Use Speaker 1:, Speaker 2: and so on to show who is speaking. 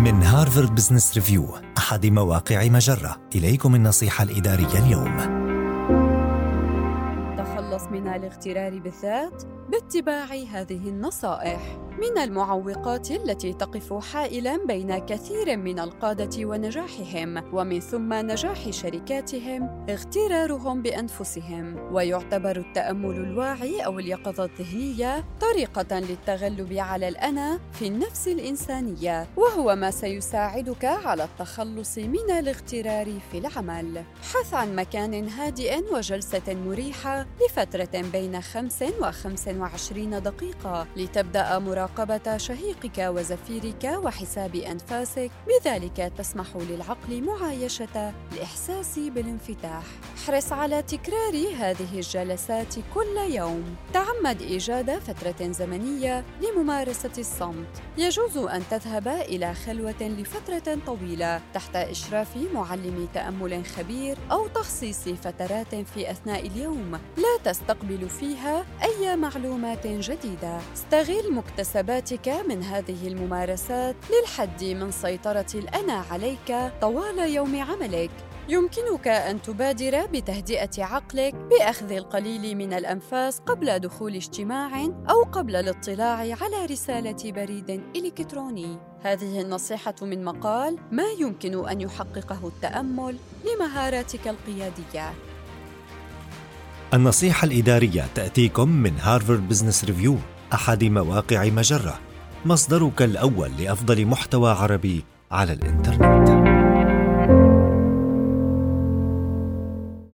Speaker 1: من هارفارد بزنس ريفيو أحد مواقع مجرة. إليكم النصيحة الإدارية اليوم.
Speaker 2: تخلص من الاغترار بالذات باتباع هذه النصائح. من المعوقات التي تقف حائلا بين كثير من القادة ونجاحهم ومن ثم نجاح شركاتهم اغترارهم بأنفسهم. ويعتبر التأمل الواعي أو اليقظة الذهنية طريقة للتغلب على الأنا في النفس الإنسانية وهو ما سيساعدك على التخلص من الاغترار في العمل. ابحث عن مكان هادئ وجلسة مريحة لفترة بين خمس وخمس وعشرين دقيقة لتبدأ مراقبة مراقبة شهيقك وزفيرك وحساب أنفاسك بذلك تسمح للعقل معايشة الإحساس بالانفتاح. أحرص على تكرار هذه الجلسات كل يوم. تعمد إيجاد فترة زمنية لممارسة الصمت. يجوز أن تذهب إلى خلوة لفترة طويلة تحت إشراف معلم تأمل خبير أو تخصيص فترات في أثناء اليوم. لا تستقبل فيها أي معلومات جديدة. استغل مكتسبات مكتسباتك من هذه الممارسات للحد من سيطرة الأنا عليك طوال يوم عملك. يمكنك أن تبادر بتهدئة عقلك بأخذ القليل من الأنفاس قبل دخول اجتماع أو قبل الاطلاع على رسالة بريد إلكتروني. هذه النصيحة من مقال ما يمكن أن يحققه التأمل لمهاراتك القيادية.
Speaker 1: النصيحة الإدارية تأتيكم من هارفارد بزنس ريفيو أحد مواقع مجرة مصدرك الأول لأفضل محتوى عربي على الإنترنت